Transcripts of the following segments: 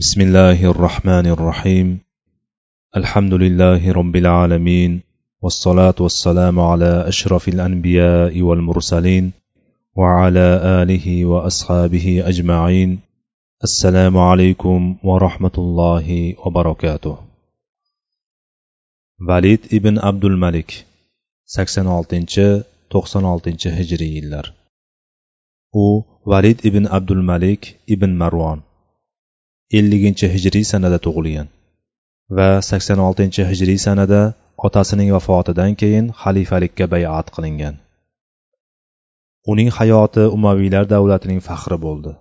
بسم الله الرحمن الرحيم الحمد لله رب العالمين والصلاة والسلام على أشرف الأنبياء والمرسلين وعلى آله وأصحابه أجمعين السلام عليكم ورحمة الله وبركاته valid ibn abdul malik sakson oltinchi to'qson oltinchi hijriy yillar. U valid ibn abdul malik ibn marvon elliginchi hijriy sanada tug'ilgan va sakson oltinchi hijriy sanada otasining vafotidan keyin xalifalikka bayat qilingan. Uning hayoti umaviylar davlatining faxri bo'ldi.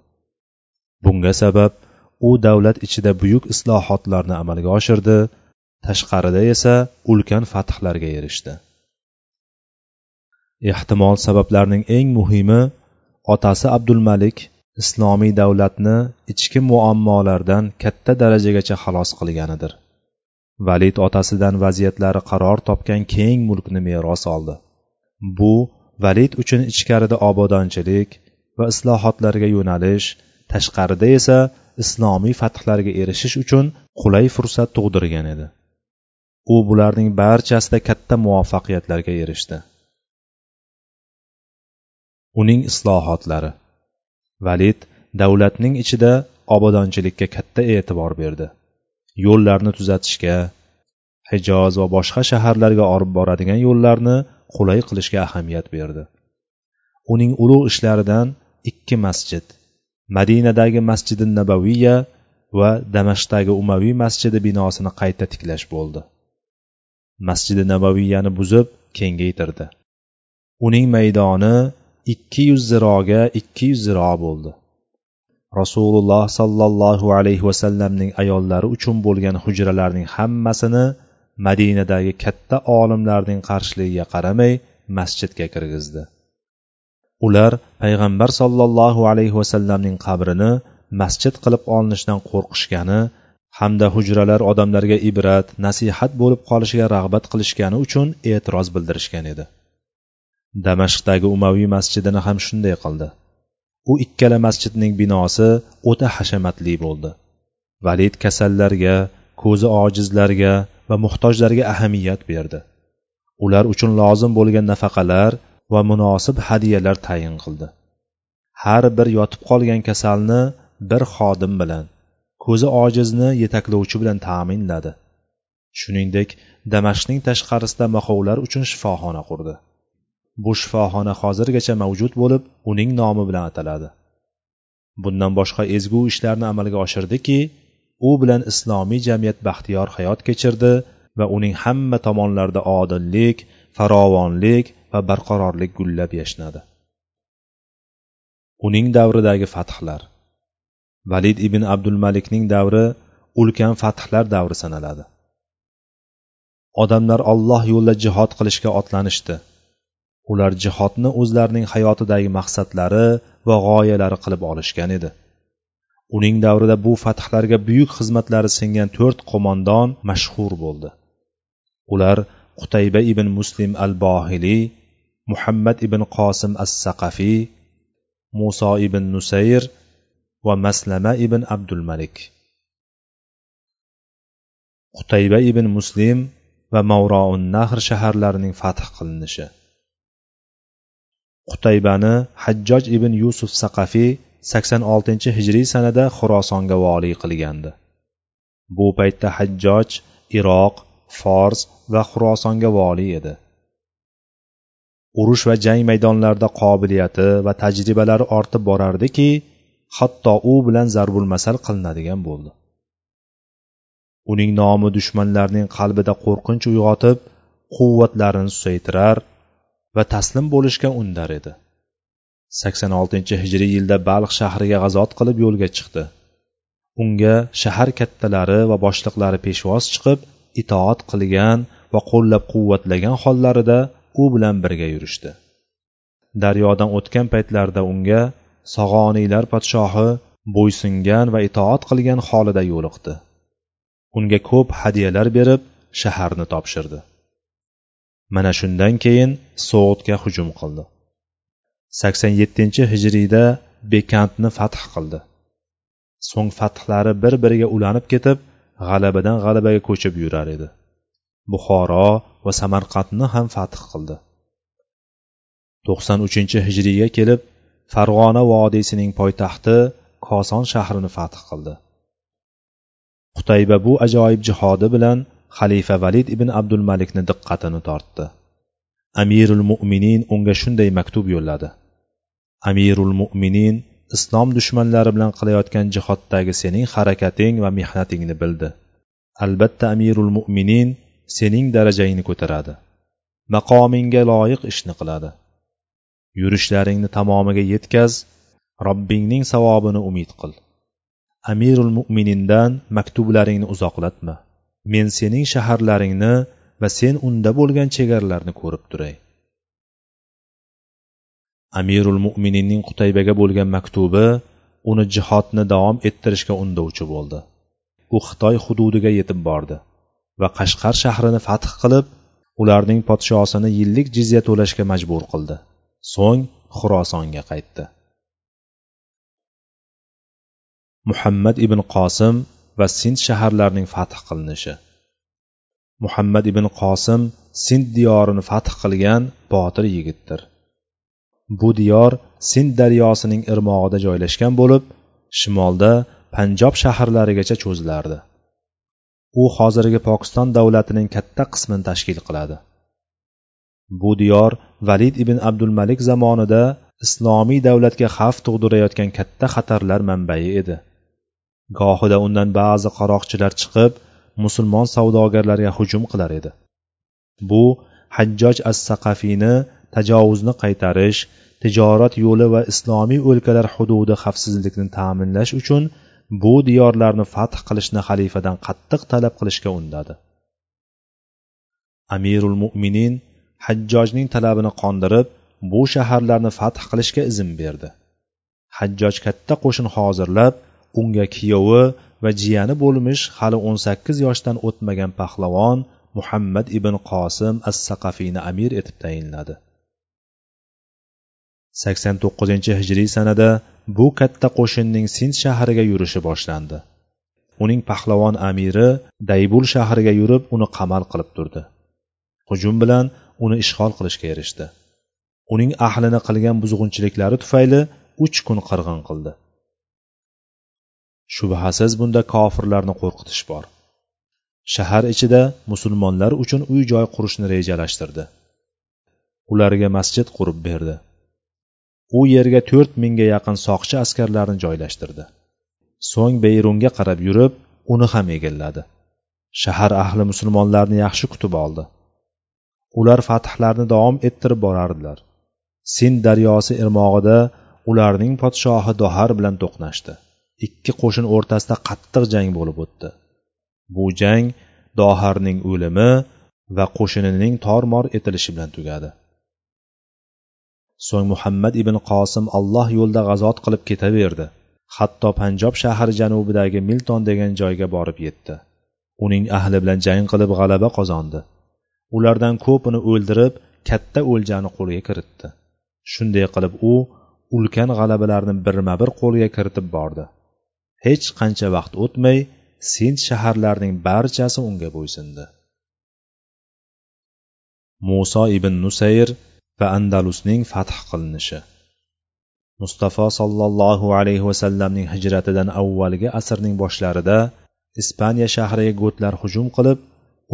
Bunga sabab u davlat ichida buyuk islohotlarni amalga oshirdi tashqarida esa ulkan fathlarga erishdi. Ehtimol sabablarning eng muhimi otasi abdulmalik islomiy davlatni ichki muammolardan katta darajagacha xalos qilganidir. Valid otasidan vaziyatlari qaror topgan keng mulkni meros oldi. Bu valid uchun ichkarida obodonchilik va islohotlarga yo'nalish tashqarida esa islomiy fathlarga erishish uchun qulay fursat tug'dirgan edi. U bularning barchasida katta muvaffaqiyatlarga erishdi. Uning islohotlari valid davlatning ichida obodonchilikka katta e'tibor berdi. Yo'llarni tuzatishga hijoz va boshqa shaharlarga olib boradigan yo'llarni qulay qilishga ahamiyat berdi. Uning ulug' ishlaridan ikki masjid madinadagi masjidi nabaviya va damashqdagi umaviy masjidi binosini qayta tiklash bo'ldi. Masjidi nabaviyani buzib kengaytirdi. Uning maydoni ikki yuz ziroga ikki yuz ziro bo'ldi. Rasululloh sollallohu alayhi vasallamning ayollari uchun bo'lgan hujralarning hammasini madinadagi katta olimlarning qarshiligiga qaramay masjidga kirgizdi. Ular payg'ambar sollallohu alayhi vasallamning qabrini masjid qilib olinishdan qo'rqishgani hamda hujralar odamlarga ibrat nasihat bo'lib qolishiga rag'bat qilishgani uchun e'tiroz bildirishgan edi. Damashqdagi umaviy masjidini ham shunday qildi. U ikkala masjidning binosi o'ta hashamatli bo'ldi. Valid kasallarga ko'zi ojizlarga va muhtojlarga ahamiyat berdi. Ular uchun lozim bo'lgan nafaqalar va munosib hadyalar tayin qildi. Har bir yotib qolgan kasalni bir xodim bilan ko'zi ojizni yetaklovchi bilan ta'minladi. Shuningdek damashqning tashqarisida mahovlar uchun shifoxona qurdi. Bu shifoxona hozirgacha mavjud bo'lib uning nomi bilan ataladi. Bundan boshqa ezgu ishlarni amalga oshirdiki u bilan islomiy jamiyat baxtiyor hayot kechirdi va uning hamma tomonlarida odillik farovonlik va barqarorlik gullab yashnadi. Uning davridagi fathlar. Valid ibn abdulmalikning davri ulkan fathlar davri sanaladi. Odamlar olloh yo'lida jihod qilishga otlanishdi. Ular jihodni o'zlarining hayotidagi maqsadlari va g'oyalari qilib olishgan edi. Uning davrida bu fathlarga buyuk xizmatlari singan to'rt qo'mondon mashhur bo'ldi. Ular qutayba ibn muslim al bohiliy muhammad ibn qosim as saqafiy muso ibn nusayr va maslama ibn abdul malik. Qutayba ibn muslim va mavroun nahr shaharlarining fath qilinishi. Qutaybani hajjoj ibn yusuf saqafiy sakson oltinchi hijriy sanada xurosonga voliy qilgandi. Bu paytda hajjoj iroq fors va xurosonga voliy edi. Urush va jang maydonlarida qobiliyati va tajribalari ortib borardiki hatto u bilan zarbul masal qilinadigan bo'ldi. Uning nomi dushmanlarning qalbida qo'rqinch uyg'otib quvvatlarini susaytirar va taslim bo'lishga undar edi. sakson oltinchi hijriy yilda balx shahriga g'azot qilib yo'lga chiqdi. Unga shahar kattalari va boshliqlari peshvoz chiqib itoat qilgan va qo'llab quvvatlagan hollarida u bilan birga yurishdi. Daryodan o'tgan paytlarida unga sog'oniylar podshohi bo'ysungan va itoat qilgan holida yo'liqdi. Unga ko'p hadyalar berib shaharni topshirdi. Mana shundan keyin so'g'dga hujum qildi. sakson yettinchi hijriyda bekantni fath qildi. So'ng fathlari bir biriga ulanib ketib g'alabadan g'alabaga ko'chib yurar edi. Buxoro va samarqandni ham fath qildi. to'qson uchinchi hijriyga kelib farg'ona vodiysining poytaxti koson shahrini fath qildi. Qutayba bu ajoyib jihodi bilan xalifa valid ibn abdul malikni diqqatini tortdi. Amirul mo'minin unga shunday maktub yo'lladi. Amirul mo'minin islom dushmanlari bilan qilayotgan jihoddagi sening harakating va mehnatingni bildi. Albatta amirul mo'minin sening darajangni ko'taradi. Maqomingga loyiq ishni qiladi. Yurishlaringni tamomiga yetkaz robbingning savobini umid qil. Amirul mo'minindan maktublaringni uzoqlatma. Men sening shaharlaringni va sen unda bo'lgan chegaralarni ko'rib turay. Amirul mo'mininning qutaybaga bo'lgan maktubi uni jihodni davom ettirishga undovchi bo'ldi. U xitoy hududiga yetib bordi va qashqar shahrini fath qilib ularning podshosini yillik jizya to'lashga majbur qildi. So'ng xurosonga qaytdi. Muhammad ibn qosim va sind shaharlarining fath qilinishi. Muhammad ibn qosim sind diyorini fath qilgan botir yigitdir. Bu diyor sind daryosining irmog'ida joylashgan bo'lib shimolda panjob shaharlarigacha cho'zilardi. U hozirgi pokiston davlatining katta qismini tashkil qiladi. Bu diyor valid ibn abdulmalik zamonida islomiy davlatga xavf tug'dirayotgan katta xatarlar manbai edi. Gohida undan ba'zi qaroqchilar chiqib musulmon savdogarlarga hujum qilar edi. Bu hajjoj as saqafiyni tajovuzni qaytarish tijorat yo'li va islomiy o'lkalar hududi xavfsizlikni ta'minlash uchun bu diyorlarni fath qilishni xalifadan qattiq talab qilishga undadi. Amirul mo'minin hajjojning talabini qondirib bu shaharlarni fath qilishga izn berdi. Hajjoj katta qo'shin hozirlab unga kuyovi va jiyani bo'lmish hali o'n sakkiz yoshdan o'tmagan pahlavon muhammad ibn qosim as saqafiyni amir etib tayinladi. sakson to'qqizinchi hijriy sanada bu katta qo'shinning sind shahriga yurishi boshlandi. Uning pahlavon amiri daybul shahriga yurib uni qamal qilib turdi. Hujum bilan uni ishg'ol qilishga erishdi. Uning ahlini qilgan buzg'unchiliklari tufayli uch kun qirg'in qildi. Shubhasiz bunda kofirlarni qo'rqitish bor. Shahar ichida musulmonlar uchun uy joy qurishni rejalashtirdi. Ularga masjid qurib berdi. U yerga to'rt mingga yaqin soqchi askarlarni joylashtirdi. So'ng beyrunga qarab yurib uni ham egalladi. Shahar ahli musulmonlarni yaxshi kutib oldi. Ular fathlarni davom ettirib borardilar. Sind daryosi irmog'ida ularning podshohi dohar bilan to'qnashdi. Ikki qo'shin o'rtasida qattiq jang bo'lib o'tdi. Bu jang doharning o'limi va qo'shinining tormor etilishi bilan tugadi. So'ng muhammad ibn qosim alloh yo'lida g'azot qilib ketaverdi. Hatto panjob shahri janubidagi milton degan joyga borib yetdi. Uning ahli bilan jang qilib g'alaba qozondi. Ulardan ko'pini o'ldirib katta o'ljani qo'lga kiritdi. Shunday qilib u ulkan g'alabalarni birma bir qo'lga kiritib bordi. Hech qancha vaqt o'tmay sind shaharlarining barchasi unga bo'ysundi muso ibn nusayr va andalusning fath qilinishi. Mustafo sollallohu alayhi vasallamning hijratidan avvalgi asrning boshlarida ispaniya shahriga gotlar hujum qilib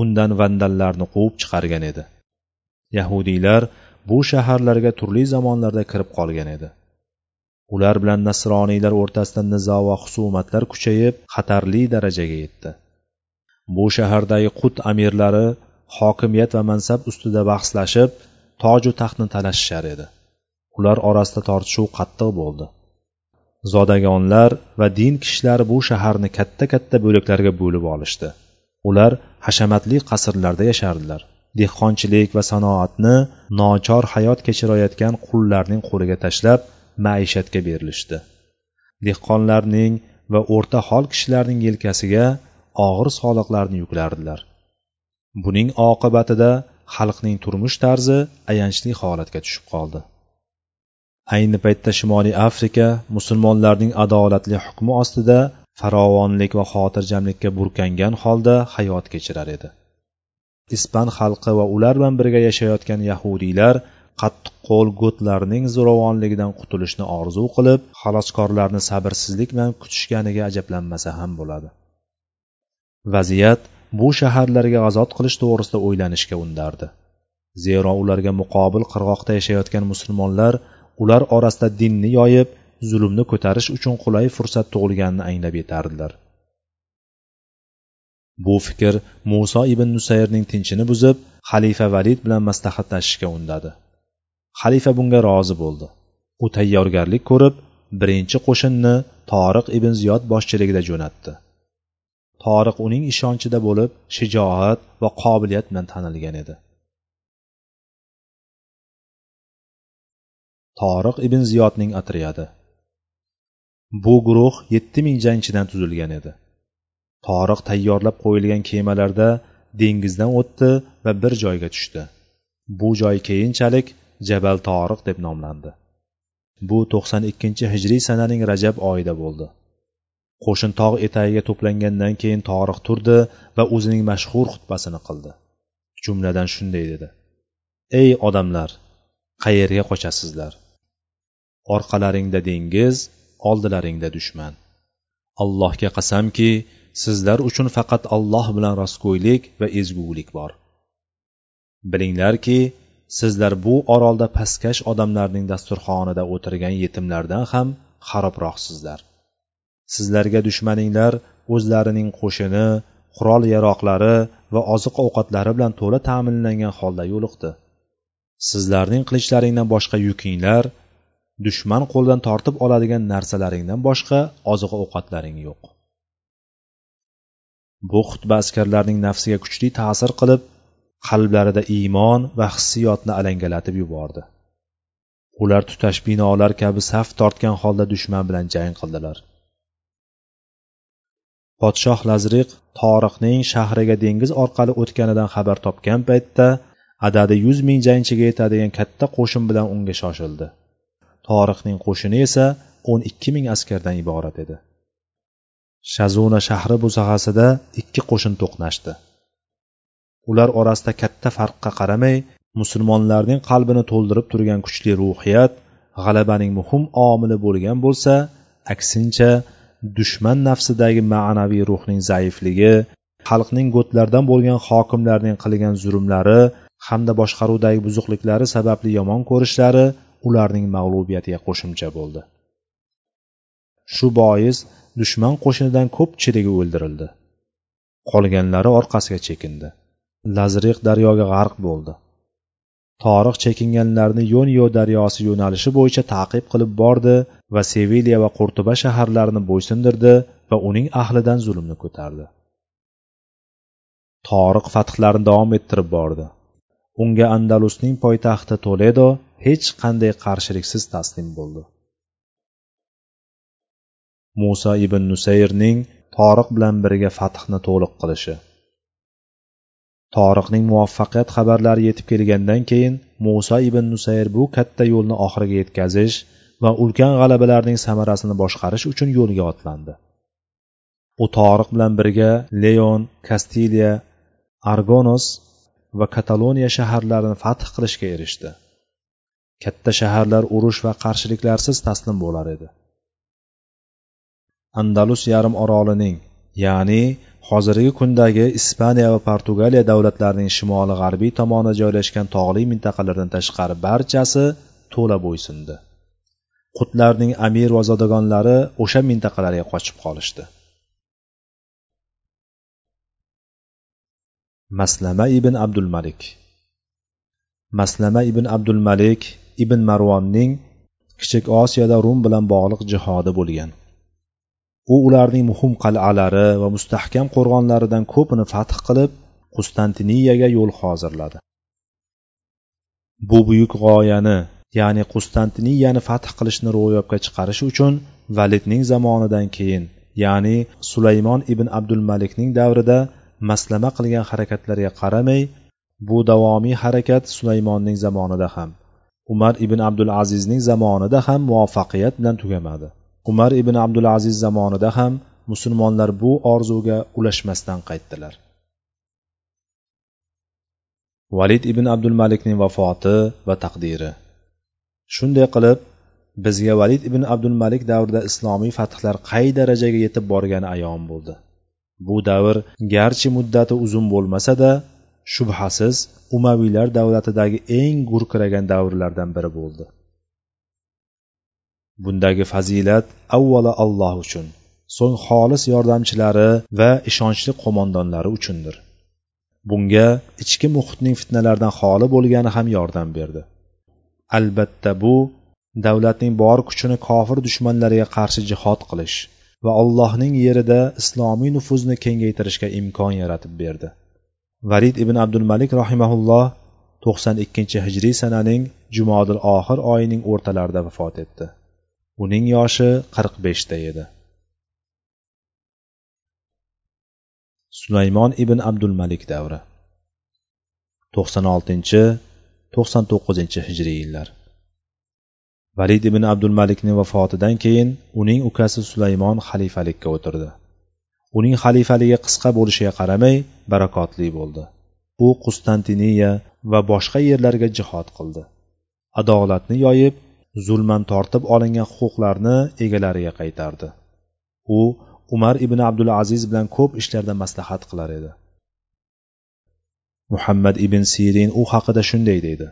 undan vandallarni quvib chiqargan edi. Yahudiylar bu shaharlarga turli zamonlarda kirib qolgan edi. Ular bilan nasroniylar o'rtasida nizo va husumatlar kuchayib xatarli darajaga yetdi. Bu shahardagi qut amirlari hokimiyat va mansab ustida bahslashib toju taxtni talashishar edi. Ular orasida tortishuv qattiq bo'ldi. Zodagonlar va din kishilari bu shaharni katta katta bo'laklarga bo'lib olishdi. Ular hashamatli qasrlarda yashardilar. Dehqonchilik va sanoatni nochor hayot kechirayotgan qullarning qo'liga tashlab maishatga berilishdi. Dehqonlarning va o'rta hol kishilarning yelkasiga og'ir soliqlarni yuklardilar. Buning oqibatida xalqning turmush tarzi ayanchli holatga tushib qoldi. Ayni paytda shimoliy afrika musulmonlarning adolatli hukmi ostida farovonlik va xotirjamlikka burkangan holda hayot kechirar edi. Ispan xalqi va ular bilan birga yashayotgan yahudiylar qattiqqo'l gotlarning zo'ravonligidan qutulishni orzu qilib xaloskorlarni sabrsizlik bilan kutishganiga ajablanmasa ham bo'ladi. Vaziyat bu shaharlarga ozod qilish to'g'risida o'ylanishga undardi. Zero ularga muqobil qirg'oqda yashayotgan musulmonlar ular orasida dinni yoyib zulmni ko'tarish uchun qulay fursat tug'ilganini anglab yetardilar. Bu fikr muso ibn nusayrning tinchini buzib xalifa valid bilan maslahatlashishga undadi. Xalifa bunga rozi bo'ldi. U tayyorgarlik ko'rib birinchi qo'shinni toriq ibn ziyod boshchiligida jo'natdi. Toriq uning ishonchida bo'lib shijoat va qobiliyat bilan tanilgan edi. Toriq ibn ziyodning otryadi. Bu guruh yetti ming jangchidan tuzilgan edi. Toriq tayyorlab qo'yilgan kemalarda dengizdan o'tdi va bir joyga tushdi. Bu joy keyinchalik jabal toriq deb nomlandi. Bu to'qson ikkinchi hijriy sananing rajab oyida bo'ldi. Qo'shin tog' etagiga to'plangandan keyin toriq turdi va o'zining mashhur xutbasini qildi. Jumladan shunday dedi. Ey odamlar qayerga qochasizlar? Orqalaringda dengiz oldilaringda dushman. Allohga qasamki sizlar uchun faqat alloh bilan rostgo'ylik va ezgulik bor. Bilinglarki sizlar bu orolda pastkash odamlarning dasturxonida o'tirgan yetimlardan ham xarobroqsizlar sizlarga dushmaninglar o'zlarining qo'shini qurol yaroqlari va oziq ovqatlari bilan to'la ta'minlangan holda yo'liqdi. Sizlarning qilichlaringdan boshqa yukinglar dushman qo'lidan tortib oladigan narsalaringdan boshqa oziq ovqatlaring yo'q. Bu xutba askarlarning nafsiga kuchli ta'sir qilib qalblarida iymon va hissiyotni alangalatib yubordi. Ular tutash binolar kabi saf tortgan holda dushman bilan jang qildilar. Podshoh lazriq toriqning shahriga dengiz orqali o'tganidan xabar topgan paytda adadi yuz ming jangchiga yetadigan katta qo'shin bilan unga shoshildi. Toriqning qo'shini esa o'n ikki ming askardan iborat edi. Shazuna shahri bo'sag'asida ikki qo'shin to'qnashdi. Ular orasida katta farqqa qaramay musulmonlarning qalbini to'ldirib turgan kuchli ruhiyat g'alabaning muhim omili bo'lgan bo'lsa aksincha dushman nafsidagi ma'naviy ruhning zaifligi xalqning go'tlardan bo'lgan hokimlarning qilgan zulmlari hamda boshqaruvdagi buzuqliklari sababli yomon ko'rishlari ularning mag'lubiyatiga qo'shimcha bo'ldi. Shu bois dushman qo'shinidan ko'pchiligi o'ldirildi. Qolganlari orqasiga chekindi. Lazriq daryoga g'arq bo'ldi. Toriq chekinganlarni yonio daryosi yo'nalishi bo'yicha ta'qib qilib bordi va sevilya va qurtuba shaharlarini bo'ysundirdi va uning ahlidan zulmni ko'tardi. Toriq fathlarini davom ettirib bordi. Unga andalusning poytaxti toledo hech qanday qarshiliksiz taslim bo'ldi. Muso ibn nusayrning toriq bilan birga fathni to'liq qilishi toriqning muvaffaqiyat xabarlari yetib kelgandan keyin muso ibn nusayr bu katta yo'lni oxiriga yetkazish va ulkan g'alabalarning samarasini boshqarish uchun yo'lga otlandi. U toriq bilan birga leon kastiliya argonos va kataloniya shaharlarini fath qilishga erishdi. Katta shaharlar urush va qarshiliklarsiz taslim bo'lar edi. Andalus yarim orolining ya'ni hozirgi kundagi ispaniya va portugaliya davlatlarining shimoli g'arbiy tomoni joylashgan tog'li mintaqalardan tashqari barchasi to'la bo'ysundi qutlarning amir va zodagonlari o'sha mintaqalarga qochib qolishdi. Maslama ibn abdul malik maslama ibn abdul malik ibn marvonning kichik osiyoda rum bilan bog'liq jihodi bo'lgan. U ularning muhim qal'alari va mustahkam qo'rg'onlaridan ko'pini fath qilib qustantiniyaga yo'l hozirladi. Bu buyuk g'oyani ya'ni qustantiniyani fath qilishni ro'yobga chiqarish uchun validning zamonidan keyin ya'ni sulaymon ibn abdul malikning davrida maslama qilgan harakatlarga qaramay bu davomiy harakat sulaymonning zamonida ham umar ibn abdul azizning zamonida ham muvaffaqiyat bilan tugamadi. Umar ibn abdul aziz zamonida ham musulmonlar bu orzuga ulashmasdan qaytdilar. Valid ibn abdul malikning vafoti va taqdiri. Shunday qilib bizga valid ibn abdul malik davrida islomiy fathlar qay darajaga yetib borgani ayon bo'ldi. Bu davr garchi muddati uzun bo'lmasada shubhasiz umaviylar davlatidagi eng gurkiragan davrlardan biri bo'ldi. Bundagi fazilat avvalo alloh uchun so'ng xolis yordamchilari va ishonchli qo'mondonlari uchundir. Bunga ichki muhitning fitnalardan xoli bo'lgani ham yordam berdi. Albatta bu davlatning bor kuchini kofir dushmanlariga qarshi jihod qilish va allohning yerida islomiy nufuzni kengaytirishga imkon yaratib berdi. Valid ibn abdul malik rahimaulloh to'qson ikkinchi hijriy sananing jumodil oxir oyining o'rtalarida vafot etdi. Uning yoshi qirq beshda edi. Sulaymon ibn abdul malik davri. to'qson oltinchi to'qson to'qqizinchi hijriy yillar. Valid ibn abdul malikning vafotidan keyin uning ukasi sulaymon xalifalikka o'tirdi. Uning xalifaligi qisqa bo'lishiga qaramay barakotli bo'ldi. U qustantiniya va boshqa yerlarga jihod qildi. Adolatni yoyib zulman tortib olingan huquqlarni egalariga qaytardi. U umar ibn abdulaziz bilan ko'p ishlarda maslahat qilar edi. Muhammad ibn sirin u haqida shunday deydi.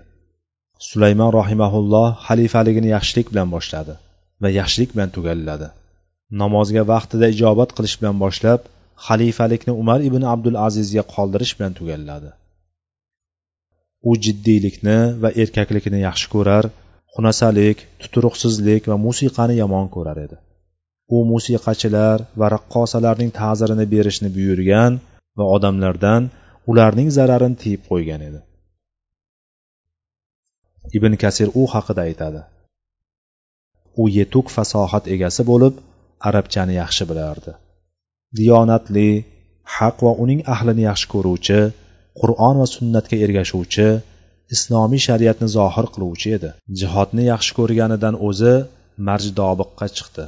Sulaymon rohimaulloh xalifaligini yaxshilik bilan boshladi va yaxshilik bilan tugalladi. Namozga vaqtida ijobat qilish bilan boshlab xalifalikni umar ibn abdul azizga qoldirish bilan tugalladi. U jiddiylikni va erkaklikni yaxshi ko'rar xunasalik tuturuqsizlik va musiqani yomon ko'rar edi. U musiqachilar va raqqosalarning ta'zirini berishni buyurgan va odamlardan ularning zararini tiyib qo'ygan edi. Ibn kasir u haqida aytadi. U yetuk fasohat egasi bo'lib arabchani yaxshi bilardi. Diyonatli haq va uning ahlini yaxshi ko'ruvchi qur'on va sunnatga ergashuvchi islomiy shariatni zohir qiluvchi edi. Jihodni yaxshi ko'rganidan o'zi marjdobiqqa chiqdi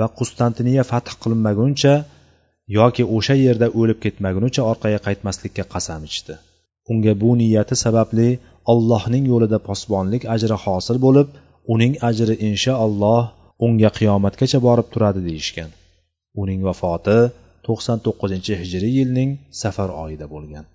va qustantiniya fath qilinmaguncha yoki o'sha yerda o'lib ketmagunicha orqaga qaytmaslikka qasam ichdi. Unga bu niyati sababli allohning yo'lida posbonlik ajri hosil bo'lib uning ajri inshaalloh unga qiyomatgacha borib turadi deyishgan. Uning vafoti to'qson to'qqizinchi hijriy yilning safar oyida bo'lgan.